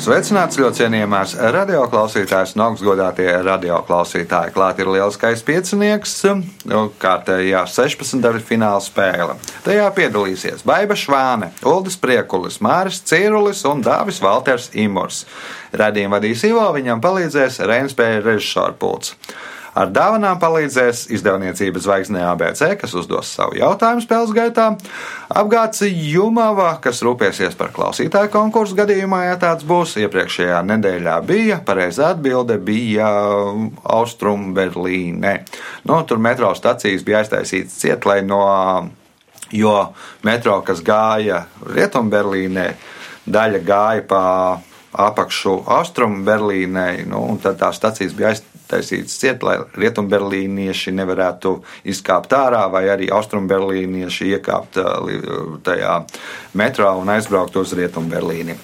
Sveicināts ļoti cienījamās radioklausītājas un augstgadātie radioklausītāji. Klāt ir lielskais piecinieks, nu, kārtējā 16. fināla spēle. Tajā piedalīsies Baiva Švāne, Uldis Priekulis, Māris Cīrulis un Dāvis Valters Imurs. Radījumu vadīs Ivo, viņam palīdzēs Reinspēja režisora pults. Ar dāvanām palīdzēs izdevniecības zvaigznē ABC, kas uzdos savu jautājumu spēles gaitā, apgāds Jumava, kas rūpēsies par klausītāju konkursu gadījumā, ja tāds būs. Iepriekšējā nedēļā bija pareizā atbilde bija Austrum Berlīne. Nu, tur metro stacijas bija aiztaisītas cietlai no, jo metro, kas gāja Rietumberlīnē, daļa gāja pa apakšu Austrumu Berlīnei, nu, tad tās stacijas bija aiztaisītas ciet, lai rietumberlīnieši nevarētu izkāpt ārā, vai arī austrumberlīnieši iekāpt tajā metrā un aizbraukt uz Rietumberlīni.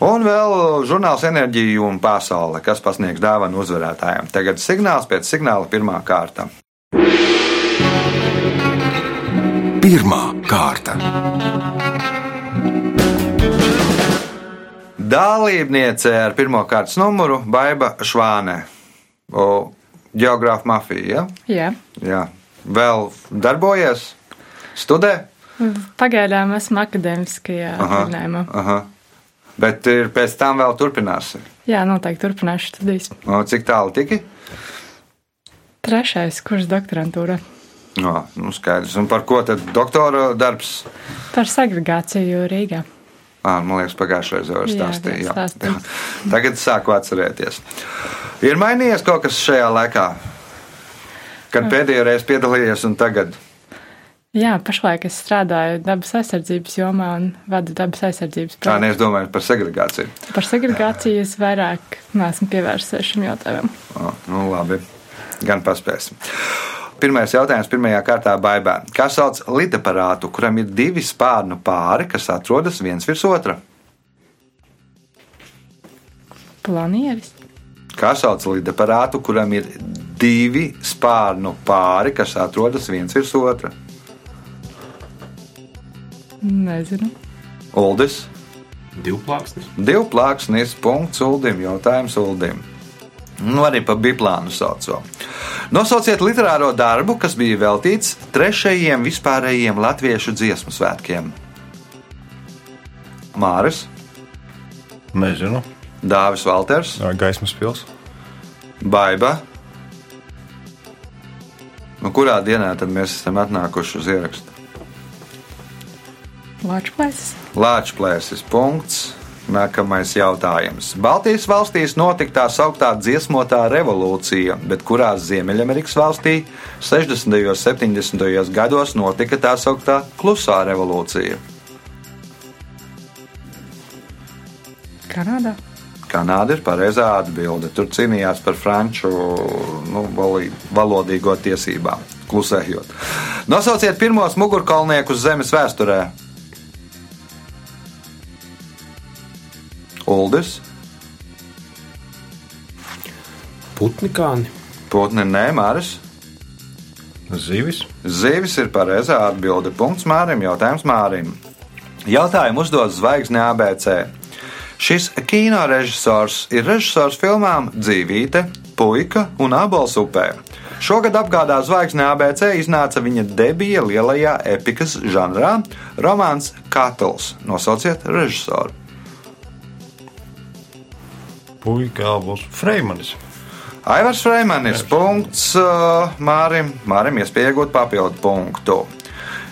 Un vēl žurnāls Enerģija un pasaule, kas pasniegs dāvanu uzvarētājiem. Tagad signāls pēc signāla pirmā kārta. Pirmā kārta. Dalībniece ar pirmā kārtas numuru Baiva Švāne. Geogrāfa mafija. Ja? Jā. Jā. Vēl darbojies, studē? Pagaidām esmu akadēmiskajā. Aha. Bet ir pēc tam vēl turpināsi. Jā, noteikti turpināšu studijas. O, cik tālu tiki? Trešais kurs doktorantūra. No, nu skaidrs. Un par ko tad doktora darbs? Par segregāciju Rīgā. À, man liekas, pagājušajā reizē jau stāstīja. Jā, jā. Tagad sāku atcerēties. Ir mainījies kaut kas šajā laikā, kad pēdējo reizi piedalījies un tagad? Jā, pašlaik es strādāju dabas aizsardzības jomā un vadu dabas aizsardzības projektu. Tā nees domāju par segregāciju. Par segregāciju es vairāk neesmu pievērsies šim jautājumam. O, nu labi, gan paspēsim. Pirmais jautājums pirmajā kārtā baigā. Kā sauc lidaparātu, kuram ir divi spārnu pāri, kas atrodas viens virs otra? Planieris. Kā sauc lidaparātu, kuram ir divi spārnu pāri, kas atrodas viens virs otra? Nezinu. Uldis. Divplāksnis. Divplāksnis. Punkts Uldim. Jautājums Uldim. Nu, arī pa biplānu sauco. Nosauciet literāro darbu, kas bija veltīts trešajiem vispārējiem latviešu dziesmu svētkiem. Māris, Nezinu. Dāvis Valters, Gaismas pils. Baiba. Nu, kurā dienā tad mēs esam atnākuši uz ierakstu? Lāčplēsis. Lāčplēsis punkts. Nākamais jautājums. Baltijas valstīs notika tā sauktā dziesmotā revolūcija, bet kurā Ziemeļamerikas valstī 60. un 70. gados notika tā sauktā klusā revolūcija? Kanādā. Kanāda ir pareizā atbilde. Tur cīnījās par franču nu, valodīgo tiesībām, klusējot. Nosauciet pirmos mugurkaulniekus Zemes vēsturē. Uldis, Putnikāni. Putni, nē, Māris. Zivis. Zivis ir pareizā atbilde. Punkts Mārim. Jautājums Mārim. Jautājumu uzdod zvaigzne ABC. Šis kino režisors ir režisors filmām Dzīvīte, Puika un Abols upē. Šogad apgādā zvaigzne ABC iznāca viņa debija lielajā epikas žanrā - romāns Katls. Nosauciet režisoru. Puika abos Freimanis. Aivars Freimanis. Punkts uh, Mārim. Mārim iespēja iegūt papildu punktu.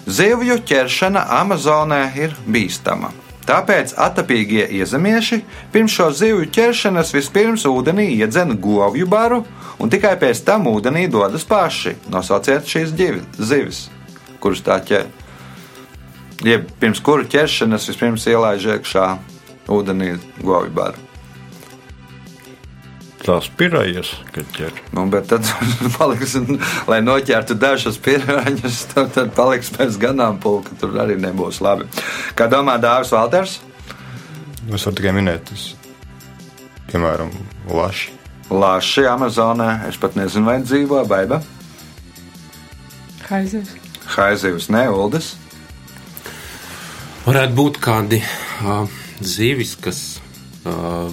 Zivju ķeršana Amazonē ir bīstama. Tāpēc atapīgie iezemieši pirms šo zivju ķeršanas vispirms ūdenī iedzen govju baru un tikai pēc tam ūdenī dodas paši. Nosauciet šīs zivis, kuras tā ķer. Jeb pirms kuru ķeršanas vispirms ielaiž iekšā ūdenī govju baru. Tās pirājas, kad ķer. Nu, bet tad, paliks, lai noķertu dažas pirāņus, tad, tad paliks pēc ganāmpulka. Tur arī nebūs labi. Kā domā Dāvis Valters? Es varu tikai minēt, tas, piemēram, laši. Laši Amazonē, es pat nezinu, vai dzīvo baiba. Haizivs. Haizivs, ne Uldis. Varētu būt kādi uh, zivis, kas uh,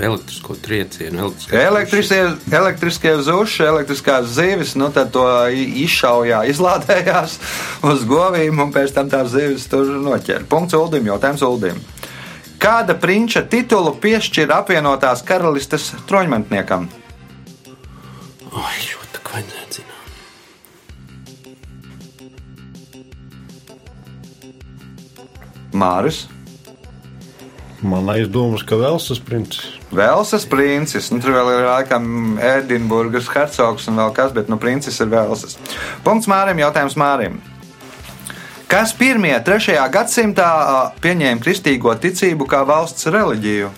elektrisko triecienu, Elektriskie, zuši, elektriskās zivis, nu tad to i- izšaujā, izlādējās uz govīm un pēc tam tās zivis tur noķēra. Punkts Uldim, jautājums Uldim. Kāda prinča titulu piešķir apvienotās karalistes troņmantniekam? Ai, šo tā kā zināt. Māris, Man aizdomas, ka Velsas princis. Velsas princis, nu tur vēl ir laikam Edinburgas hercogs un vēl kas, bet nu princis ir Velsas. Punkts Mārim, jautājums Mārim. Kas pirmie trešajā gadsimtā ā, pieņēma kristīgo ticību kā valsts reliģiju?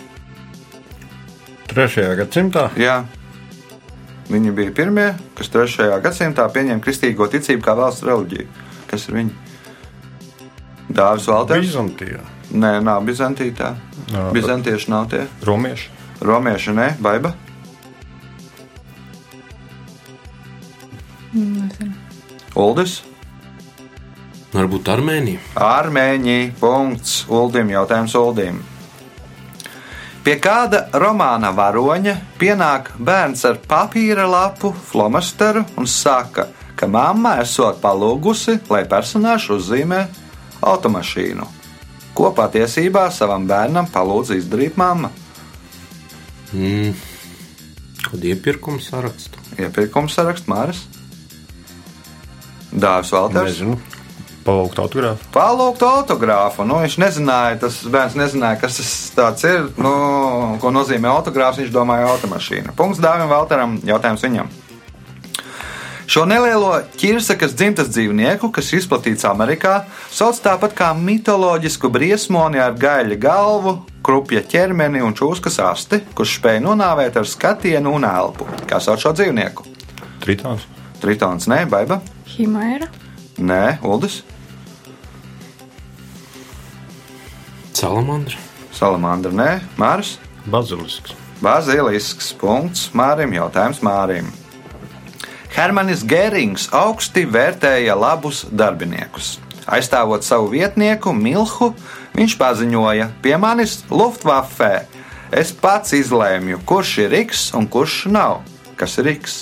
Trešajā gadsimtā Jā. Viņi bija pirmie, kas 3. gadsimtā pieņēma kristīgo ticību kā valsts reliģiju. Kas ir viņi? Dāvis Valters? Bizantijā. Nē, nav Bizantītā. Bizantieši nav tie. Romieši. Romieši, nē, Baiba. Nezinu. Uldis. Varbūt Armēnija. Armēņi. Punkts. Uldim. Jautājums Uldim. Pie kāda romāna varoņa pienāk bērns ar papīra lapu, flomasteru un saka, ka mamma esot palūgusi, lai personāžs uzzīmē automašīnu. Ko patiesībā savam bērnam palūdz izdarīt mamma? Mm. Kādu iepirkumu sarakstu? Iepirkums saraksts Māris. Dāvis Valters. Nezinu. Palūgt autogrāfu. Palūgt autogrāfu. Nu, viņš nezināja, tas bērns nezināja, kas tas ir. Nu, ko nozīmē autogrāfs. Viņš domāja automašīnu. Punkts Dāvim Valteram. Jautājums viņam. Šo nelielo ķirsakas dzimtas dzīvnieku, kas izplatīts Amerikā, sauc tāpat kā mitoloģisku briesmoni ar gaļa galvu, krupja ķermeni un čūskas asti, kurš spēj nonāvēt ar skatienu un elpu. Kā sauc šo dzīvnieku? Tritons. Tritons, nē, baiba, Himēra. nē, Uldis, Salamandra. Salamandra, nē, Mārs. Bazilisks. Bazilisks punkts Mārim, jautājums Mārim. Hermanis Gērings augsti vērtēja labus darbiniekus. Aizstāvot savu vietnieku Milhu, viņš paziņoja: Pie manis Luftwaffe. Es pats izlēmju, kurš ir Riks un kurš nav. Kas ir Riks?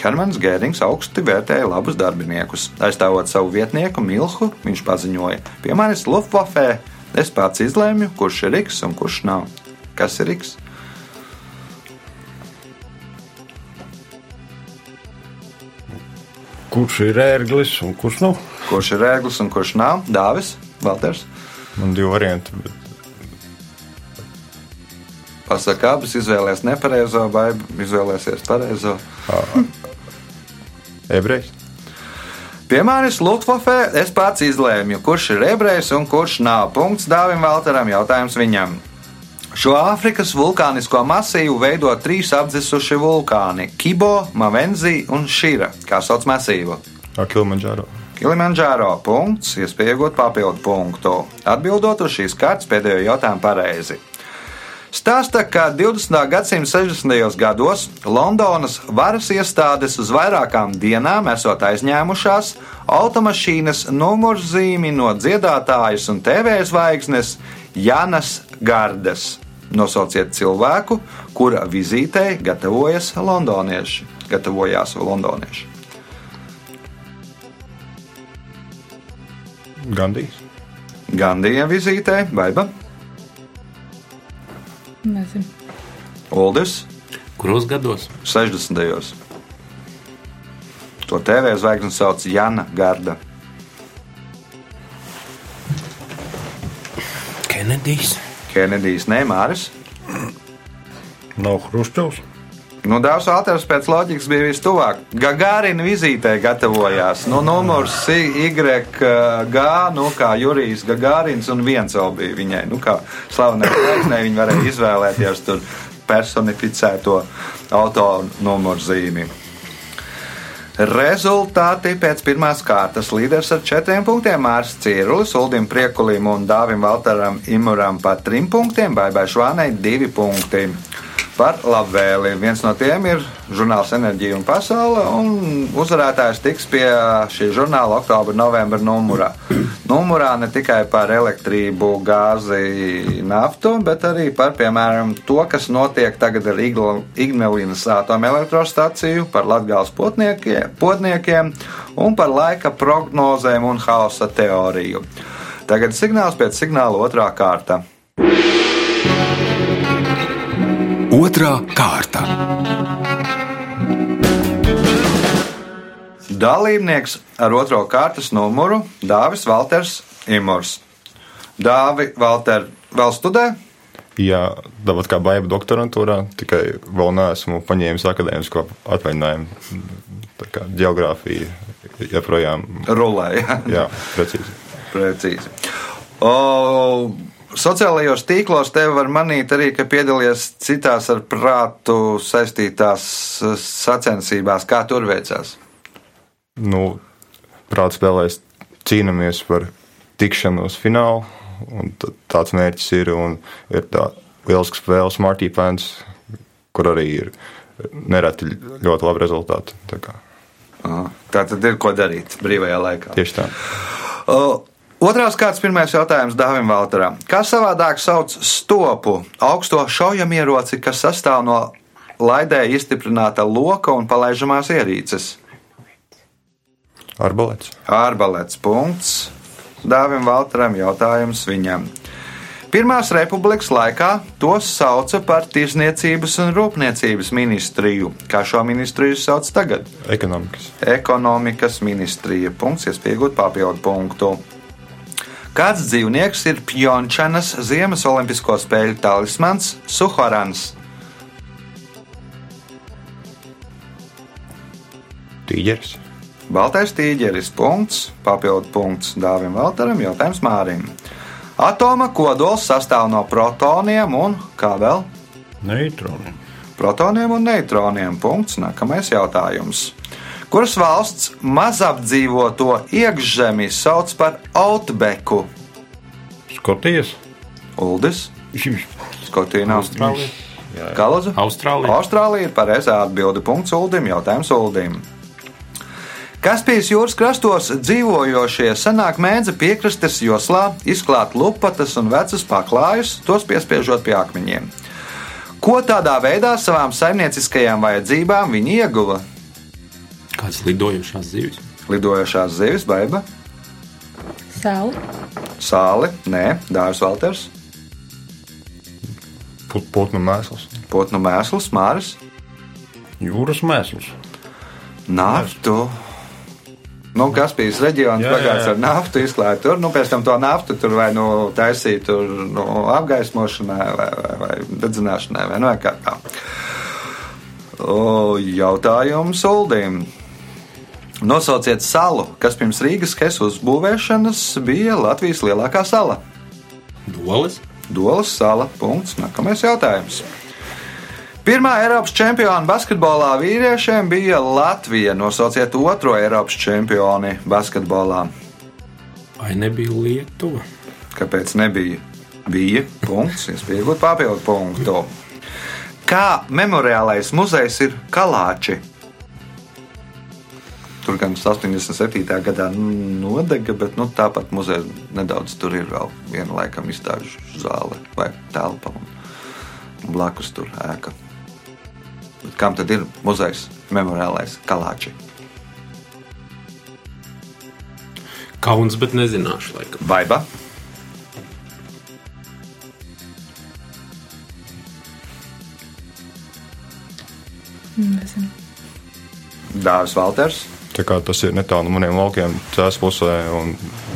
Hermans Gērings augsti vērtēja labus darbiniekus. Aizstāvot savu vietnieku Milhu, viņš paziņoja: Pie manis Luftwaffe. Es pats izlēmju, kurš ir Riks un kurš nav. Kas ir Riks? Kurš ir ērglis un kurš nav? Kurš ir rēglis un kurš nav? Dāvis, Valters. Man divi varianti. Bet... Pasaka, abas izvēlēsies nepareizo vai izvēlēsies pareizo. Ebrejs. Pie manis Luftwaffe es pats izlēmu, kurš ir ebrejs un kurš nav. Punkts Dāvim Valteram, jautājums viņam. Šo Āfrikas vulkānisko masīvu veido trīs apdzusuši vulkāni - Kibo, Mavenzi un Šīra. Kā sauc masīvu? Kilimanģāro. Kilimanģāro punkts, iespēja iegūt papildu punktu. Atbildot uz šīs kārtas pēdējo jautājumu pareizi. Stāsta, ka 20. gadsimta 60. gados Londonas varas iestādes uz vairākām dienām esot aizņēmušās automašīnas numurzīmi no dziedātājas un TV zvaigznes Janas Gardas. Nosauciet cilvēku, kura vizītei gatavojas londonieši. Gatavojās londonieši. Gandijs. Gandija vizītei, Baiba, Nezinu. Uldis, Kuros gados? 60. To TV zvaigzni sauc Jana Garda. Kenedijs. Kenedijs Neimāris. Nav Hruščovs. Nu, Dārzs Alters pēc loģikas bija vistuvāk. Gagārina vizītē gatavojās. Nu, numurs YG, nu, kā Jurijs Gagārins, un viens vēl bija viņai. Nu, kā slavenai zvaigznei, viņi varēja izvēlēties tur personificēto auto numurzīmi. Rezultāti pēc pirmās kārtas līderis ar četriem punktiem Mārcis Cīrulis, Uldim Priekulim un Dāvim Valtaram Imuram pa trim punktiem, Baibai Švānei divi punkti. Par labvēli. Viens no tiem ir žurnāls Enerģija un Pasaule, un uzvarētājs tiks pie šī žurnāla oktobra, novembra numurā. Numurā ne tikai par elektrību, gāzi, naftu, bet arī par, piemēram, to, kas notiek tagad ar Ignalinas atomelektrostaciju, par latgāles potniekiem un par laika prognozēm un hausa teoriju. Tagad signāls pēc signāla otrā kārta. Otra - kārta. Dalībnieks ar otro kārtas numuru - Dāvis Valters Imors. Dāvi, Valter, vēl studē? Jā, tāpat kā baiva doktorantūrā, tikai vēl neesmu paņēmis akadēmisko atvaļinājumu. Tā kā geogrāfija joprojām rulē. Jā, jā precīzi. precīzi. O, Sociālajos tīklos te var manīt arī, ka piedalījies citās ar prātu saistītās sacensībās. Kā tur veicās? Nu, prāta spēlēs cīnāmies par tikšanos finālu, un tāds mērķis ir. Ir tā lieliska spēle, Smarty Pants, kur arī ir nereti ļoti labi rezultāti. Tā, kā. Aha. tā tad ir ko darīt brīvajā laikā. Tieši tā. Uh, Otrās kārtas pirmais jautājums Dāvim Valteram. Kā savādāk sauc stopu, augsto šaujamieroci, kas sastāv no laidē izstiprināta loka un palaižamās ierīces? Arbalets. Arbalets. Punkts. Dāvim Valteram jautājums viņam. Pirmās republikas laikā tos sauca par tirzniecības un rūpniecības ministriju. Kā šo ministriju sauc tagad? Ekonomikas. Ekonomikas ministrija. Punkts, iespējot papildu punktu. Kāds dzīvnieks ir Pjončanas Ziemas Olimpisko spēļu talismans Suhorans? Tīģeris. Baltais tīģeris. Punkts, papildu punkts Dāvim Valtaram, jautājums Mārim. Atoma kodols sastāv no protoniem un kā vēl? Neitroniem. Protoniem un neitroniem. Punkts. Nākamais jautājums. Kuras valsts mazapdzīvoto iekšzemi sauc par Outbacku? Skotijas. Uldis. Skotija nav Austrālija. Kā lūdzu? Austrālija. Austrālija ir pareizā atbilde. Punkts Uldim. Jautājums Uldim. Kaspijas jūras krastos dzīvojošie sanāk mēdza piekrastes joslā, izklāt lupatas un vecas paklājus, tos piespiežot pie akmeņiem. Ko tādā veidā savām saimnieciskajām vajadzībām viņi ieguva? Kādas lidojošās zivis? Lidojošās zivis, baiba, Sāli. sāli, nē, dārza Valters, Putnu mēsls. potnu mēsls, māris, Jūras mēsls. naftu. Nu, Kaspijas reģions jā. ar naftu, izklāja tur. Nu, pēc tam to naftu tur vai nu taisīja tur, nu, apgaismošanai, vai, vai, vai dedzināšanai, vai nu kā tā. O, jautājums Uldim. Nosauciet salu, kas pirms Rīgas kesu uzbūvēšanas bija Latvijas lielākā sala. Dolas. Dolas sala. Punkts. Nākamais jautājums. Pirmā Eiropas čempiona basketbolā vīriešiem bija Latvija. Nosauciet otro Eiropas čempioni basketbolā. Vai nebija Lietuva? Kāpēc nebija? Bija punkts, iespējams, papildu punktu. Kā memoriālais muzejs ir Kalāči? Tur gan 87. gadā nodega, bet nu, tāpat muzejā nedaudz tur ir vēl viena laikam izstāžu zāle vai telpa. Un, un blakus tur ēka. Bet kam tad ir muzejs memoriālais Kalāči? Kauns, bet nezināšu, laikam. Baiba. Nezinu. Dārzs Valters. Tas ir netālu no maniem laukiem, cēlā pusē, un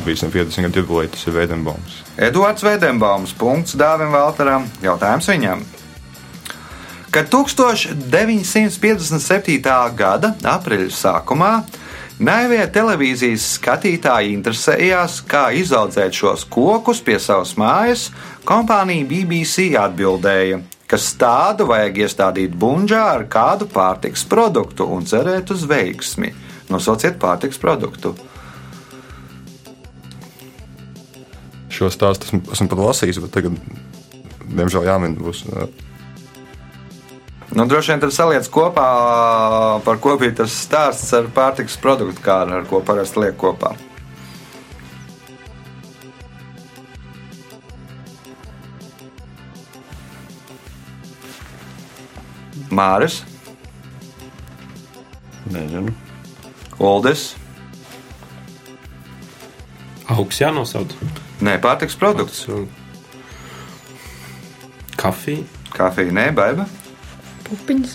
bija 150 gadu jubileja, tas ir Veidenbaums. Eduards Veidenbaums. Punkts Dāvim Valteram. Jautājums viņam. Kad 1957. gada aprīļa sākumā Naivie televīzijas skatītāji interesējās, kā izaudzēt šos kokus pie savas mājas, kompānija BBC atbildēja, ka stādu vajag iestādīt bunžā ar kādu pārtiks produktu un cerēt uz veiksmi. Nosauciet pārtiks produktu. Šo stāstu esmu, esmu pat lasījis, bet tagad, diemžēl, jāmin būs. Nu, droši vien tad saliec kopā, par ko bija tas stāsts ar pārtikas produktu kāru, ar ko parasti liek kopā. Māris, Nezinu. Uldis, Augs jānosauc. Nē, pārtiks produkts. Kafija. Kafija, nē, baiba. Pupiņas.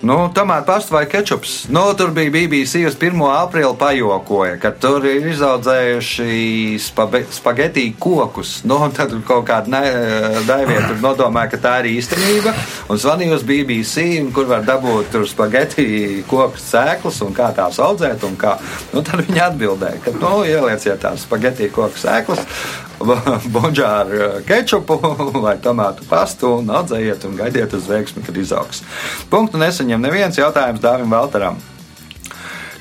Nu, tomēr pasta vai kečups. Nu, tur bija BBC uz 1. aprīli pajokoja, ka tur ir izaudzējuši spagetī kokus. Nu, tad kaut kāda daivieta tur nodomāja, ka tā ir īstenība. Un zvanīja uz BBC, kur var dabūt tur spagetī koku sēklas un kā tās audzēt. Kā. Nu, tad viņi atbildēja, ka nu, ielieciet tās spagetī koku sēklas. Bonžāru kečupu vai tomātu pastu un audzējiet un gaidiet uz veiksmi, kad izaugs. Punktu nesaņem neviens jautājums Dāvim Valtaram.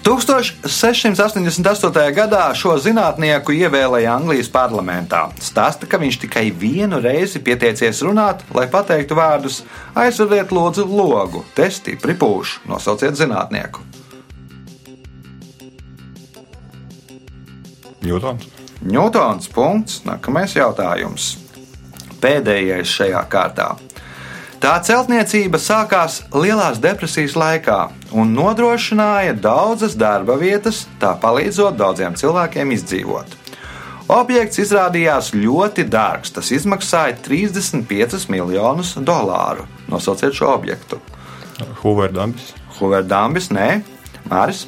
1688. gadā šo zinātnieku ievēlēja Anglijas parlamentā. Stāsta, ka viņš tikai vienu reizi pieteicies runāt, lai pateiktu vārdus: aizvediet, lūdzu, logu, testi, pripūšu, nosauciet zinātnieku. Ņūtons. Ņūtons punkts. Nākamais jautājums. Pēdējais šajā kārtā. Tā celtniecība sākās Lielās depresijas laikā un nodrošināja daudzas darba vietas, tā palīdzot daudziem cilvēkiem izdzīvot. Objekts izrādījās ļoti dārgs. Tas izmaksāja 35 miljonus dolāru. Nosauciet šo objektu. Hoover Dambis. Hoover Dambis, nē, Māris.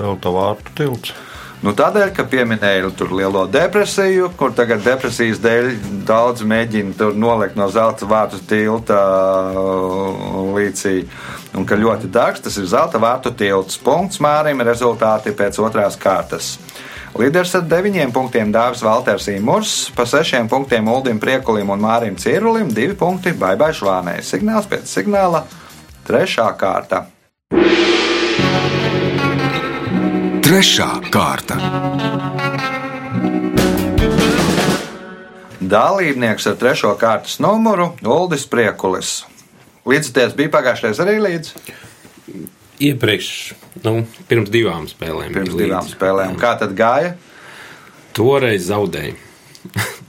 Zelta vārtu tilts. Nu, tādēļ, ka pieminēja tur lielo depresiju, kur tagad depresijas dēļ daudz mēģina nolikt no zelta vārtu tilta uh, līdzi. Un ka ļoti dārgs tas ir zelta vārtu tilts. Punkts Mārim rezultāti pēc otrās kārtas. Līderis ar deviņiem punktiem Dārzs Valters Imurs, pa sešiem punktiem Uldim Priekulim un Mārim Cirulim, divi punkti Baibai Švānei. Signāls pēc signāla - trešā kārta. Trešā kārta. Dalībnieks ar trešo kārtas numuru - Uldis Priekulis. Līdzties bija pagājušajā arī līdz Iepriekš, nu, pirms divām spēlēm. pirms divām līdzi. spēlēm. Kā tad gāja? Toreiz zaudēju.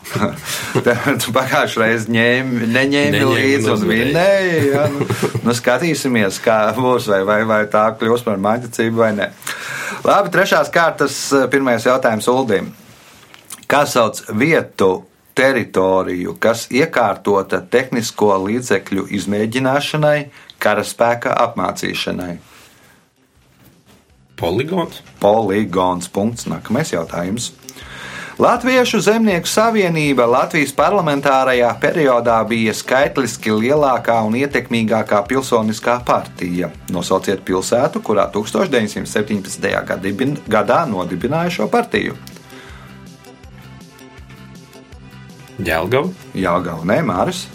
tu pagājušajā reizē ņēmi, neņēmi Neņēmu līdzi un vinnēji. Ja? Nu, nu, skatīsimies, kā būs, vai, vai, vai tā kļūs par māksliniecību vai nē. Labi, trešās kārtas pirmais jautājums Uldim. Kā sauc vietu teritoriju, kas iekārtota tehnisko līdzekļu izmēģināšanai, karaspēka apmācīšanai? Poligons. Poligons. Punkts. Nākamais jautājums. Latviešu zemnieku savienība Latvijas parlamentārajā periodā bija skaitliski lielākā un ietekmīgākā pilsoniskā partija. Nosauciet pilsētu, kurā 1917. gadibin- gadā nodibināja šo partiju. Jēlgava. Jāgauts, nē, Māris.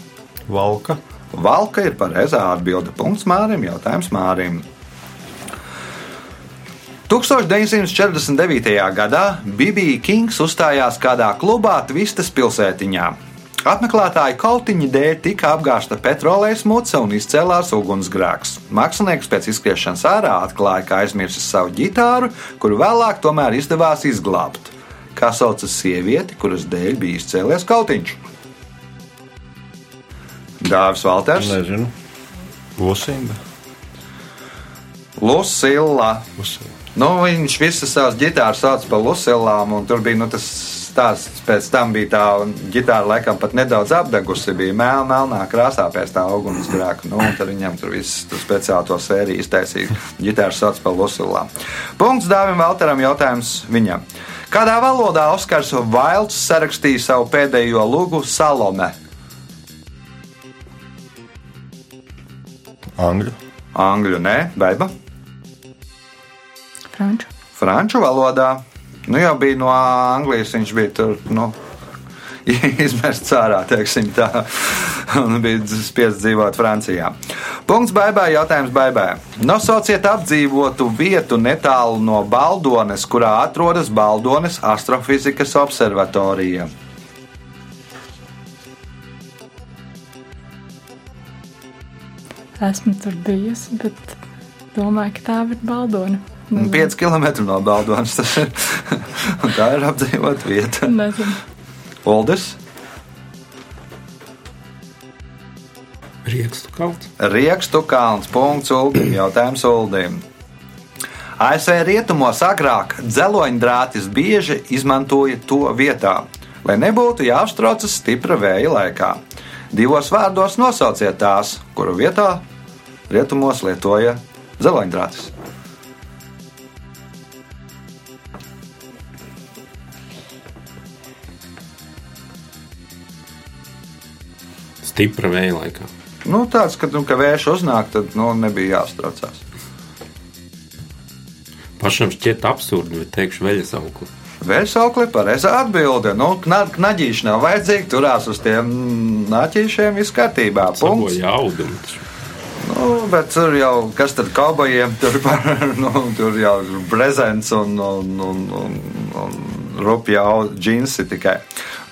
Valka. Valka ir pareizā atbilde. Punkts Mārim. Jautājums Mārim. 1949. gadā Bībija Kings uzstājās kādā klubā Tvistas pilsētiņā. Apmeklētāju kautiņa dēļ tika apgāzta petrolejas muca un izcēlās ugunsgrēks. Mākslinieks pēc izkriešanas ārā atklāja, ka aizmirsis savu ģitāru, kuru vēlāk tomēr izdevās izglābt. Kā saucas sievieti, kuras dēļ bija izcēlies kautiņš? Dāvis Valters, Nezinu. Lusinda. Lucila. Lucila. Nu, viņš visas savas ģitāras sauc par Lucilām, un tur bija nu, tas stāsts. Pēc tam bija tā ģitāra, laikam, pat nedaudz apdegusi. Bija mēl, melnā krāsā pēc tā ugunsgrēka. Nu, un tad viņam tur viss tur speciāli to sēriju iztaisīja. Ģitāra sauc par Lucilām. Punkts Dāvim Valteram jautājums viņam. Kādā valodā Oskars Vailds sarakstīja savu pēdējo lūgu Salome? Angļu. Angļu, nē, beiba. Franču. Franču valodā. Nu, jau bija no Anglijas, viņš bija tur. Nu, Izmests ārā, teiksim, tā. Un bija spiests dzīvot Francijā. Punkts baigā, jautājums baigā. Nosauciet apdzīvotu vietu netālu no Baldones, kurā atrodas Baldones astrofizikas observatorija. Esmu tur bijusi, bet domāju, ka tā ir Baldona. Nezinu. 5 km no Baldonas. tā ir apdzīvota vieta. Nezinu. Uldis, Riekstu kalns. Riekstu kalns, punkts Uldim, jautājums Uldim. ASV rietumos agrāk dzeloņdrātis bieži izmantoja to vietā, lai nebūtu jāapstraucas stipra vēja laikā. Divos vārdos nosauciet tās, kuru vietā rietumos lietoja dzeloņdrātis. Stipra vēja laikā. Nu, tāds, kad, nu, ka vējš uznāk, tad nu, nebija jāstraucās. Pašam šķiet absurdi, bet teikšu veļas aukli. Vēsaukli pareizā atbilde. Nu, kna, knaģīši nav vajadzīgi, turās uz tiem nāķīšiem, viss kārtībā. Punkts. Taču. Nu, bet tur jau, kas tad kaubojiem, tur, par, nu, tur jau ir prezents un, un, un, un, un rupja džinsi tikai.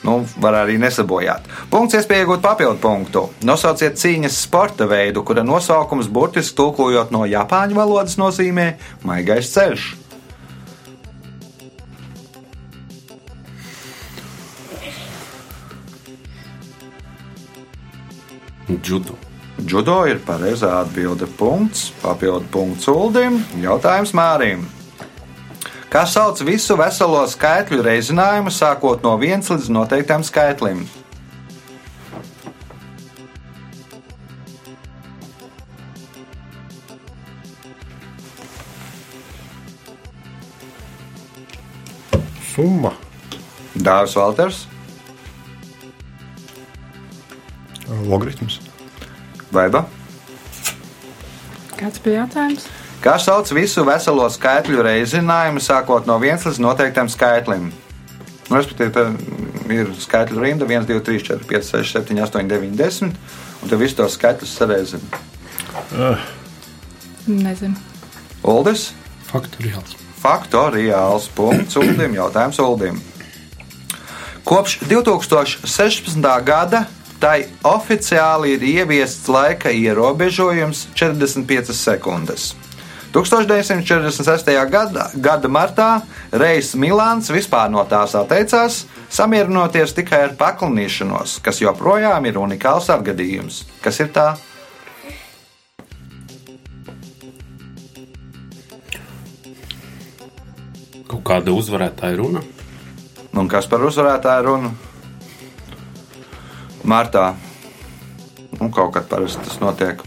Nu, var arī nesabojāt. Punkts, iespēja iegūt papildu punktu. Nosauciet cīņas sporta veidu, kura nosaukums burtiski tulkojot no japāņu valodas nozīmē maigais ceļš. Džudo. Judo ir pareizā atbilde. Punkts, papildu punkts Uldim. Jautājums Mārim. Kā sauc visu veselo skaitļu reizinājumu, sākot no 1 līdz noteiktam skaitlim? Summa. Dārzs Valters, Logaritms. Baiba. Kāds bija jautājums? Kā sauc visu veselo skaitļu reizinājumu, sākot no 1 līdz noteiktam skaitlim? Nu, respektīvi, ir skaitļu rinda 1, 2, 3, 4, 5, 6, 7, 8, 9, 10. Un tad visus tos skaitļus sareizina. Nezinu. Uldis, Faktoriāls. faktoriāls punkts Uldim, jautājums Uldim. Kopš 2016. gada tai oficiāli ir ieviests laika ierobežojums 45 sekundes. 1946. Gada, gada martā Reis Milāns vispār no tās atteicās, samierinoties tikai ar paklinīšanos, kas joprojām ir unikāls atgadījums. Kas ir tā? Kaut kāda uzvarētāja runa. Un kas par uzvarētāju runu? Martā. Nu, kaut kad parasti tas notiek.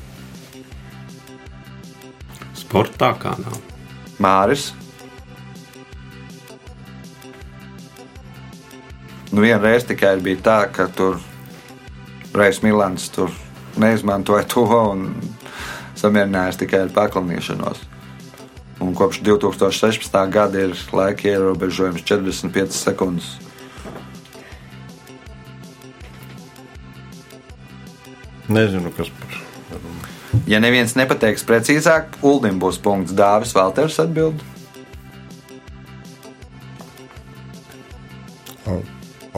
Sportā kā nav. Māris. Nu, vienreiz tikai bija tā, ka tur Reis Milans tur neizmantoja to un samierinājās tikai ar paklanīšanos. Un kopš 2016. gada ir laika ierobežojums 45 sekundes. Nezinu, kas par. Ja neviens nepateiks precīzāk, Uldim būs punkts Dāvis Valters atbild.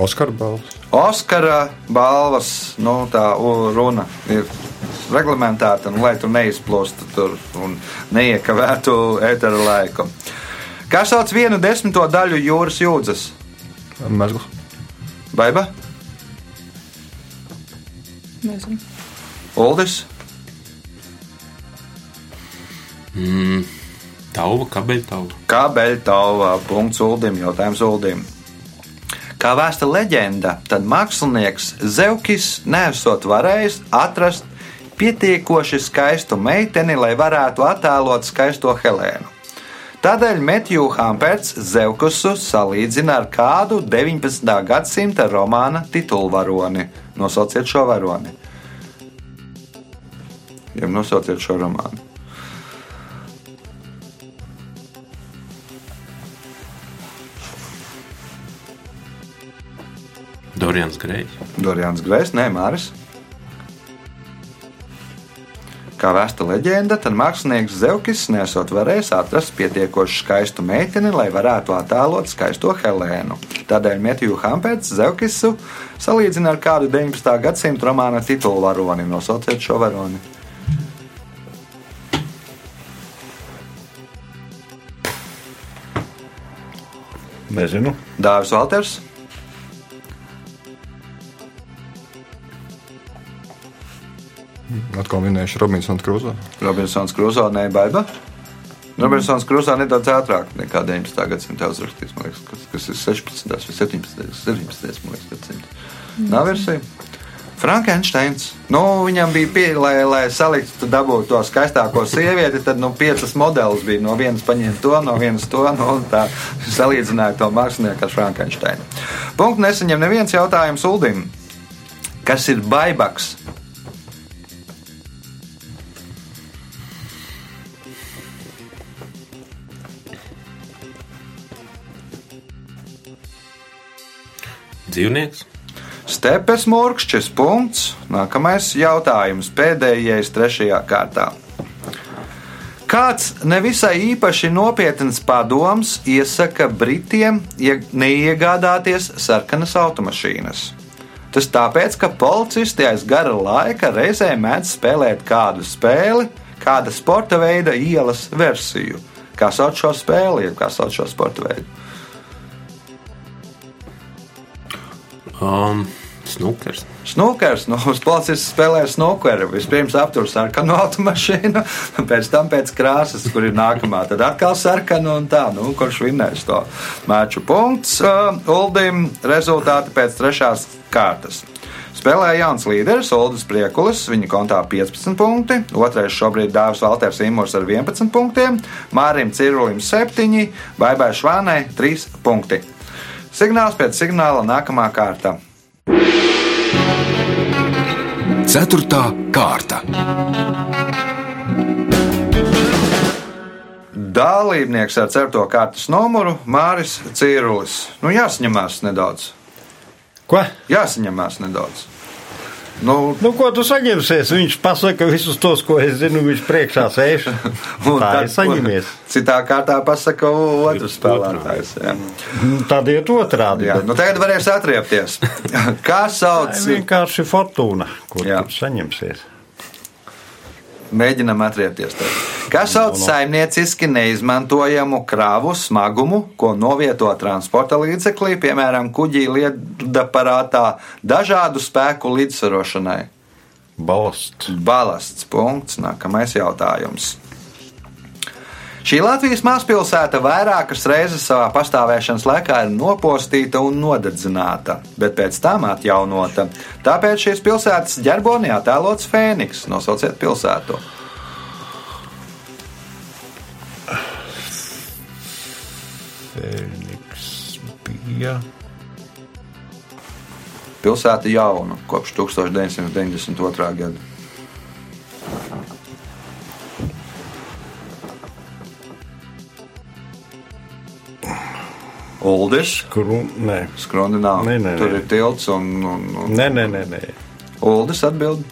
Oskara balvas. Oskara balvas nu, tā runa ir reglamentēta, nu, lai tu neizplūstu tur un neiekavētu ētera laiku. Kā sauc vienu desmito daļu jūras jūdzes? Mezgls. Baiba, Nezinu. Uldis, Mm. Tauva, kabeļtauva. Kabeļtauva, punkts Uldim, jautājums Uldim. Kā vēsta leģenda, tad mākslinieks Zevkis nesot varējis atrast pietiekoši skaistu meiteni, lai varētu attēlot skaisto Helēnu. Tādēļ Metju Hamperts Zevkusu salīdzina ar kādu 19. gadsimta romāna titulvaroni. Nosauciet šo varoni. Ja nosauciet šo romānu. Dārījums Grējs. Dārījums Grējs, nē, Māris. Kā vēsta leģenda, tad mākslinieks Zevkis nesot varējis atrast pietiekoši skaistu meiteni, lai varētu attēlot skaisto Helēnu. Tādēļ Mētiju Hampēts Zevkisu salīdzina ar kādu 19. gadsimta romāna titulu varoni. Nosauciet šo varoni! Nezinu. Dārzs Valters. Atkal minēšu Robinsonu Krūzu. Robinsons Kruso, Nē, Baiba. Robinsons Kruso nedaudz ātrāk nekā 19. gadsimta uzrakstīts, liekas, kas, kas ir 16. vai 17. 17. man liekas, gadsimta. Nav versija. Frankensteins. Nu, viņam bija pieeja, lai, lai saliktu, dabūtu to skaistāko sievieti. Tad nu, piecas modelis bija. No vienas paņēma to, no vienas to. Nu, tā salīdzināja to mākslinieku ar Frankensteinu. Punkts nesaņem neviens jautājums Uldim. Kas ir baibaks? Dzīvnieks. Stepes mūrkšķis punkts. Nākamais jautājums, pēdējais, trešajā kārtā. Kāds nevisai īpaši nopietns padoms iesaka Britiem ie- neiegādāties sarkanas automašīnas? Tas tāpēc, ka policisti aiz gara laika reizē mēdz spēlēt kādu spēli, kāda sporta veida ielas versiju. Kā sauc šo spēli, jeb kā sauc šo sporta veidu? Um, snukers. Snukers, nu, policists spēlē snukeru. Vispirms aptur sarkanu automašīnu, pēc tam pēc krāsas, kur ir nākamā. Tad atkal sarkanu un tā, nu, kurš vinnēs to maču punkts. Uh, Uldim rezultāti pēc trešās kārtas. Spēlē jauns līderis, Ulris Priekulis, viņa kontā 15 punkti, otrais šobrīd dāvs Valters Imors ar 11 punktiem, Mārim Cirulim 7, Baibai Švānai 3 punkti. Signāls pēc signāla nākamā kārta. Ceturtā kārta. Dalībnieks ar certo kārtas numuru Māris Cīrulis. Nu, jāsaņemās nedaudz. Ko? Jāsaņemās nedaudz. Nu, Nu, ko tu saņemsies? Viņš pasaka visus tos, ko es zinu, viņš priekšā sēž. un Tā tad- ir saņemies. Citā kārtā pasaka otrs spēlētājs. Jā. Nu, Tad iet otrādi. Jā, nu tagad varēs atriepties. Kā Tā sauc? ir vienkārši fortūna, ko Jā. tu saņemsies. Mēģinam atriepties. Tad. Kā sauc saimnieciski neizmantojamu kravu smagumu, ko novieto transporta līdzeklī, piemēram, kuģī liedaparātā, dažādu spēku līdzsvarošanai? Balasts. Balasts. Punkts. Nākamais jautājums. Šī Latvijas mazpilsēta vairākas reizes savā pastāvēšanas laikā ir nopostīta un nodedzināta, bet pēc tam atjaunota. Tāpēc šīs pilsētas ģerbonī attēlots Fēniks. Nosauciet pilsētu. Fēniks bija. Pilsēta jauna kopš 1992. gada. Uldis. Kuru, nē. Skroni nav. Nē, nē, Tur nē. ir tilts un, un, un Nē, nē, nē, nē. Uldis atbild.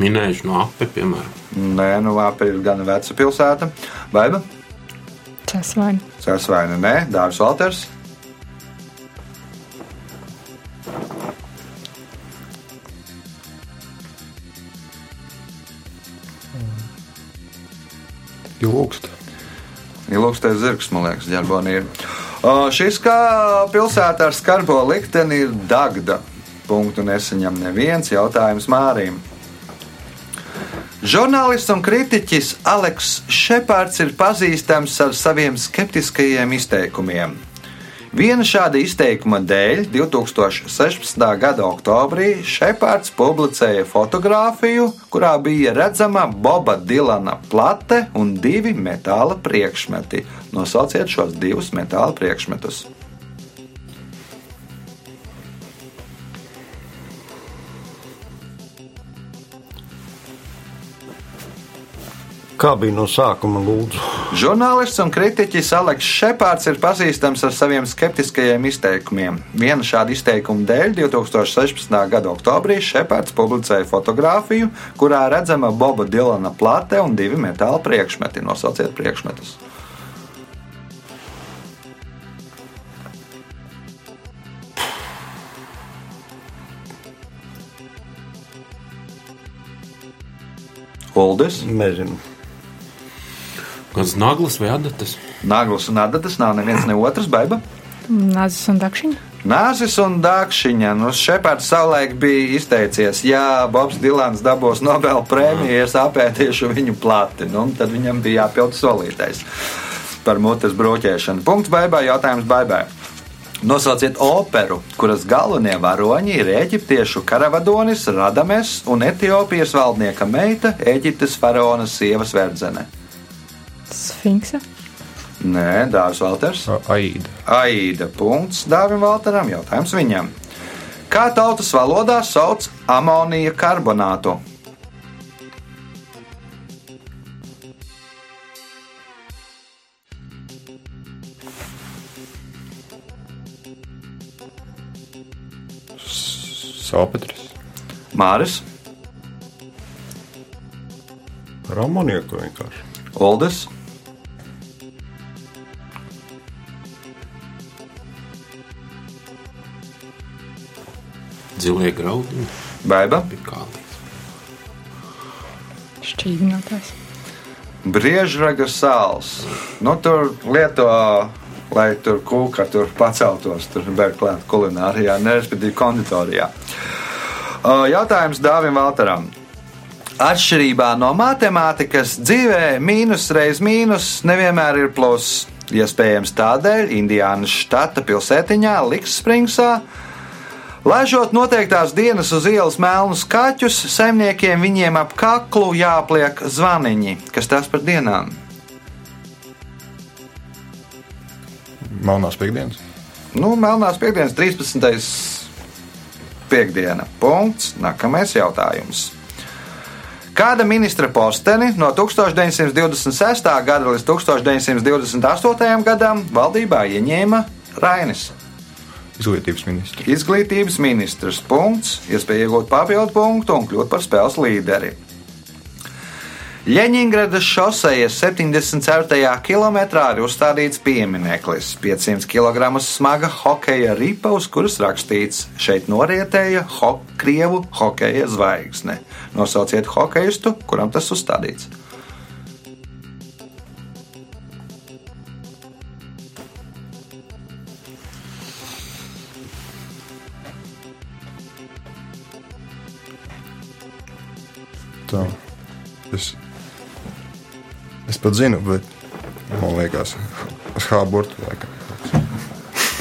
Minējuši no ape, piemēram. Nē, nu Vāpa ir gan veca pilsēta. Baiba, Cēsvaini. Cēsvaina, nē, Dārzs Valters. Ilūkst. Ilūkstais zirgs, man liekas, ģerbonī ir. O, šis kā pilsēta ar skarbo likteni ir Dagda. Punktu nesaņem neviens jautājums Mārim. Žurnālists un kritiķis Aleks Šepards ir pazīstams ar saviem skeptiskajiem izteikumiem. Viena šāda izteikuma dēļ 2016. gada oktobrī Šepards publicēja fotografiju, kurā bija redzama Boba Dilana plate un divi metāla priekšmeti. Nosauciet šos divus metāla priekšmetus. Kā bija no sākuma, lūdzu? Žurnālists un kritiķis Aleks Šepards ir pazīstams ar saviem skeptiskajiem izteikumiem. Viena šāda izteikuma dēļ 2016. gada oktobrī Šepards publicēja fotografiju, kurā redzama Boba Dilana plate un divi metāla priekšmeti. Nosauciet priekšmetus. Uldis, Nezinu. Kāds naglas vai adatas? Naglas un adatas nav neviens ne otrs, baiba. Nāzis un dakšiņa. Nāzis un Dārkšņa. Nu, Šepards savulaik bija izteicies, ja Bobs Dilans dabūs Nobela prēmiju, es apētīšu viņu plati. Nu, tad viņam bija jāpild solītais par mutes broķēšanu. Punkts baibai, jautājums baibai. Nosauciet operu, kuras galvenie varoņi ir eģiptiešu karavadonis Radames un Etiopijas valdnieka meita Eģiptes faraona sievas verdzene. Sfinksa. Nē, Dārzs Valters. Aida. Aida. Punkts Dāvim Valteram. Jautājums viņam. Kā tautas valodā sauc amonija karbonātu? Salpetris. Māris, Ar amonieku vienkārši. Oldis, Dzilie graudiņi, Baiba, pikālijas. Šķīdinātājs. Briežraga sāls. Nu, tur lieto, lai tur kūka tur paceltos, tur klāta kulinārijā, nerespektīvi konditorijā. Uh, Jautājums Dāvim Valteram. Atšķirībā no matemātikas, dzīvē mīnus reiz mīnus nevienmēr ir pluss. Iespējams, tādēļ Indiānas štata pilsētiņā Likspringsā Laižot noteiktās dienas uz ielas melnus kaķus, saimniekiem viņiem ap kaklu jāpliek zvaniņi, kas tās par dienām. Melnās piekdienas. Nu, melnās piekdienas, 13. piekdiena. Punkts. Nākamais jautājums. Kāda ministra posteni no 1926. gada līdz 1928. gadam valdībā ieņēma Rainis? Izglītības ministrs. Izglītības ministrs. Punkts. Iespēja iegūt papildu punktu un kļūt par spēles līderi. Ļeņingradas šosejas 74. kilometrā ir uzstādīts piemineklis. 500 kg smaga hokeja ripa, uz kuras rakstīts: šeit norietēja ho krievu hokeja zvaigzne. Nosauciet hokeistu, kuram tas uzstādīts. Tā. Es, es pat zinu, bet man liekas, uz H burtu laikam.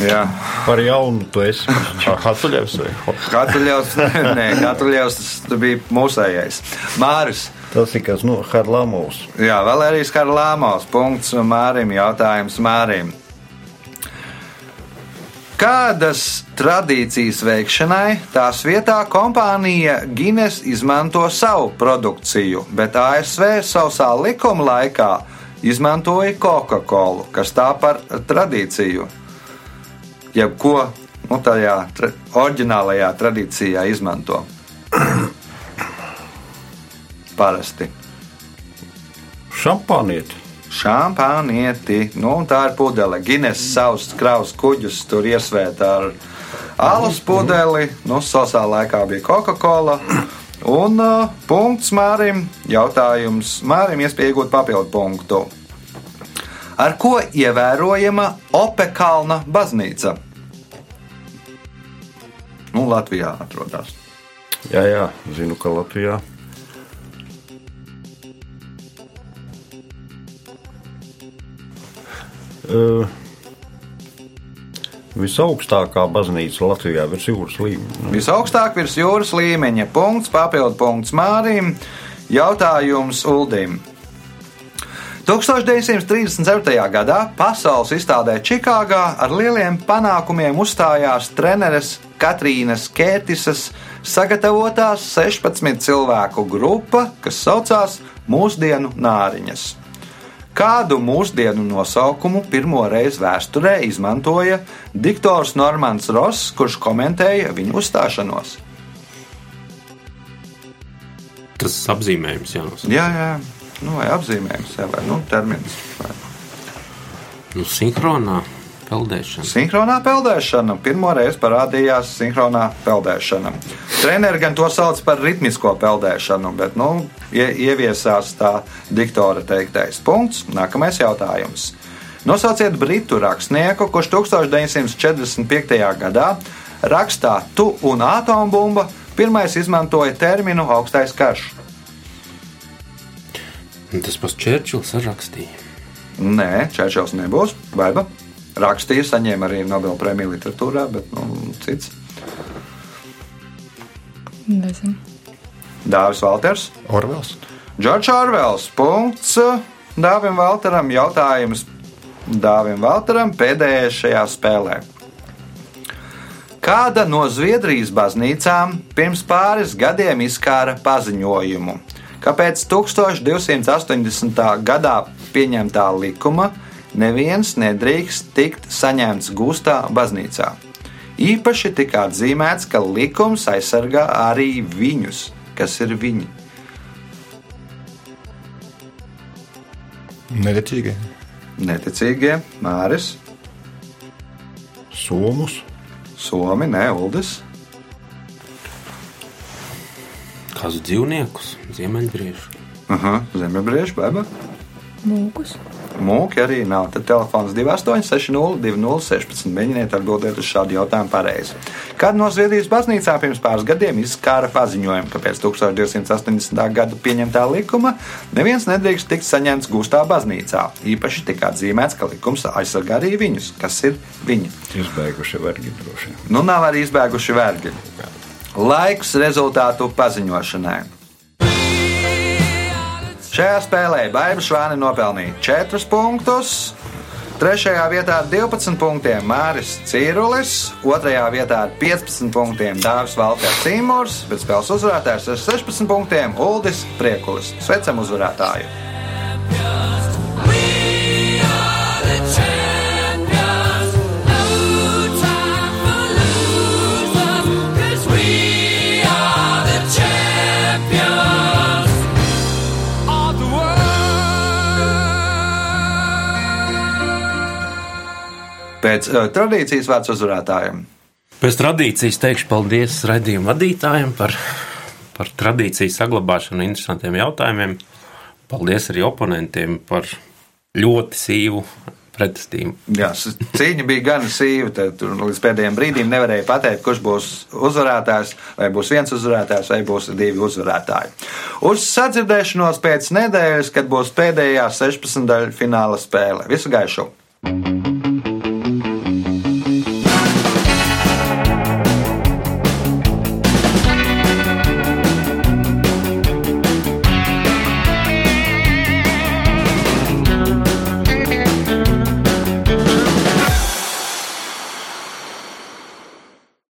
Jā, Par jaunu tu esi. Hatuļevs vai Katuļevs, nē, Katuļevs tas bija mūsējais. Māris. Tas ir kas no Harlamovs. Jā, Valērijas Karlāmos. Punkts Mārim. Jautājums Mārim. Kādas tradīcijas veikšanai tās vietā kompānija Guinness izmanto savu produkciju, bet ASV sausā likuma laikā izmantoja Coca-Cola, kas tā par tradīciju, jebko nu, tajā tra oriģinālajā tradīcijā izmanto. Parasti. Šampānieti. Šampānieti, nu, tā ir pudele. Gines savus kravas kuģus tur iesvēta ar alus pudeli. Nu, sasā laikā bija Coca-Cola. Un uh, punkts Mārim. Jautājums Mārim, iespēja iegūt papildu punktu. Ar ko ievērojama Opekalna baznīca? Nu, Latvijā atrodas. Jā, jā, zinu, ka Latvijā. Visaugstākā baznīca Latvijā virs jūras līmeņa. Visaugstāk virs jūras līmeņa. Punkts, papildu punkts Mārim. Jautājums Uldim. 1937. gadā pasaules izstādē Čikāgā ar lieliem panākumiem uzstājās treneres Katrīnas Kērtises sagatavotās 16 cilvēku grupa, kas saucās Mūsdienu nāriņas. Kādu mūsdienu nosaukumu pirmo reizi vēsturē izmantoja diktors Normans Ross, kurš komentēja viņu uzstāšanos? Tas apzīmējums jānosaka. Jā, jā, nu, vai apzīmējums, jā, vai nu, termins. Vai. Nu, sinhronā peldēšana. Sinhronā peldēšana. Pirmo reizi parādījās sinhronā peldēšana. Treneri gan to sauc par ritmisko peldēšanu, bet nu, ie- ieviesās tā diktora teiktais punkts. Nākamais jautājums. Nosauciet britu rakstnieku, kurš 1945. gadā rakstā Tu un atombumba pirmais izmantoja terminu augstais karš. Tas pats Čērčils rakstīja. Nē, Čērčels nebūs. Baiba rakstīja, saņēma arī Nobela prēmiju literatūrā, bet nu, cits. Nezinu. Dāvis Valters. Orvels. Džordžs Orvels. Punkts Dāvim Valteram. Jautājums Dāvim Valteram pēdējais šajā spēlē. Kāda no Zviedrijas baznīcām pirms pāris gadiem izkāra paziņojumu, kāpēc 1280. gadā pieņemtā likuma neviens nedrīkst tikt saņemts gūstā baznīcā? Īpaši tika atzīmēts, ka likums aizsargā arī viņus, kas ir viņi. Neticīgie. Neticīgie, Māris, Somus. Somi, ne Uldis. Kāzu dzīvniekus, ziemeļbriežu. Aha, Zemebrieža, beba. Mūkus. Mūki arī nav. Tad telefons 2860, 2016. Mēģiniet atbildēt uz šādu jautājumu pareizi. Kad no Zviedrijas baznīcā pirms pāris gadiem izskāra paziņojumu, ka pēc 1280. gada pieņemtā likuma neviens nedrīkst tikt saņemts gūstā baznīcā. Īpaši tika atzīmēts, ka likums aizsargā arī viņus, kas ir viņi. Izbeiguši vergi droši. Nu, nav arī izbēguši vergi. Laiks rezultātu paziņošanai. Šajā spēlē Baiba Švāni nopelnīja 4 punktus. Trešajā vietā ar 12 punktiem Māris Cīrulis, otrajā vietā ar 15 punktiem Dārzs Valters Sīmors, bet spēles uzvarētājs ar 16 punktiem Uldis Priekulis. Sveicam uzvarētāju! Pēc uh, tradīcijas vārds uzvarētājiem. Pēc tradīcijas teikšu paldies raidījuma vadītājiem par, par tradīciju saglabāšanu, interesantiem jautājumiem. Paldies arī oponentiem par ļoti sīvu pretestību. Jā, cīņa bija gan sīva, tad līdz pēdējiem brīdim nevarēja pateikt, kurš būs uzvarētājs, vai būs viens uzvarētājs, vai būs divi uzvarētāji. Uz sadzirdēšanos pēc nedēļas, kad būs pēdējā 16. daļa fināla spēle. Visu gaišu!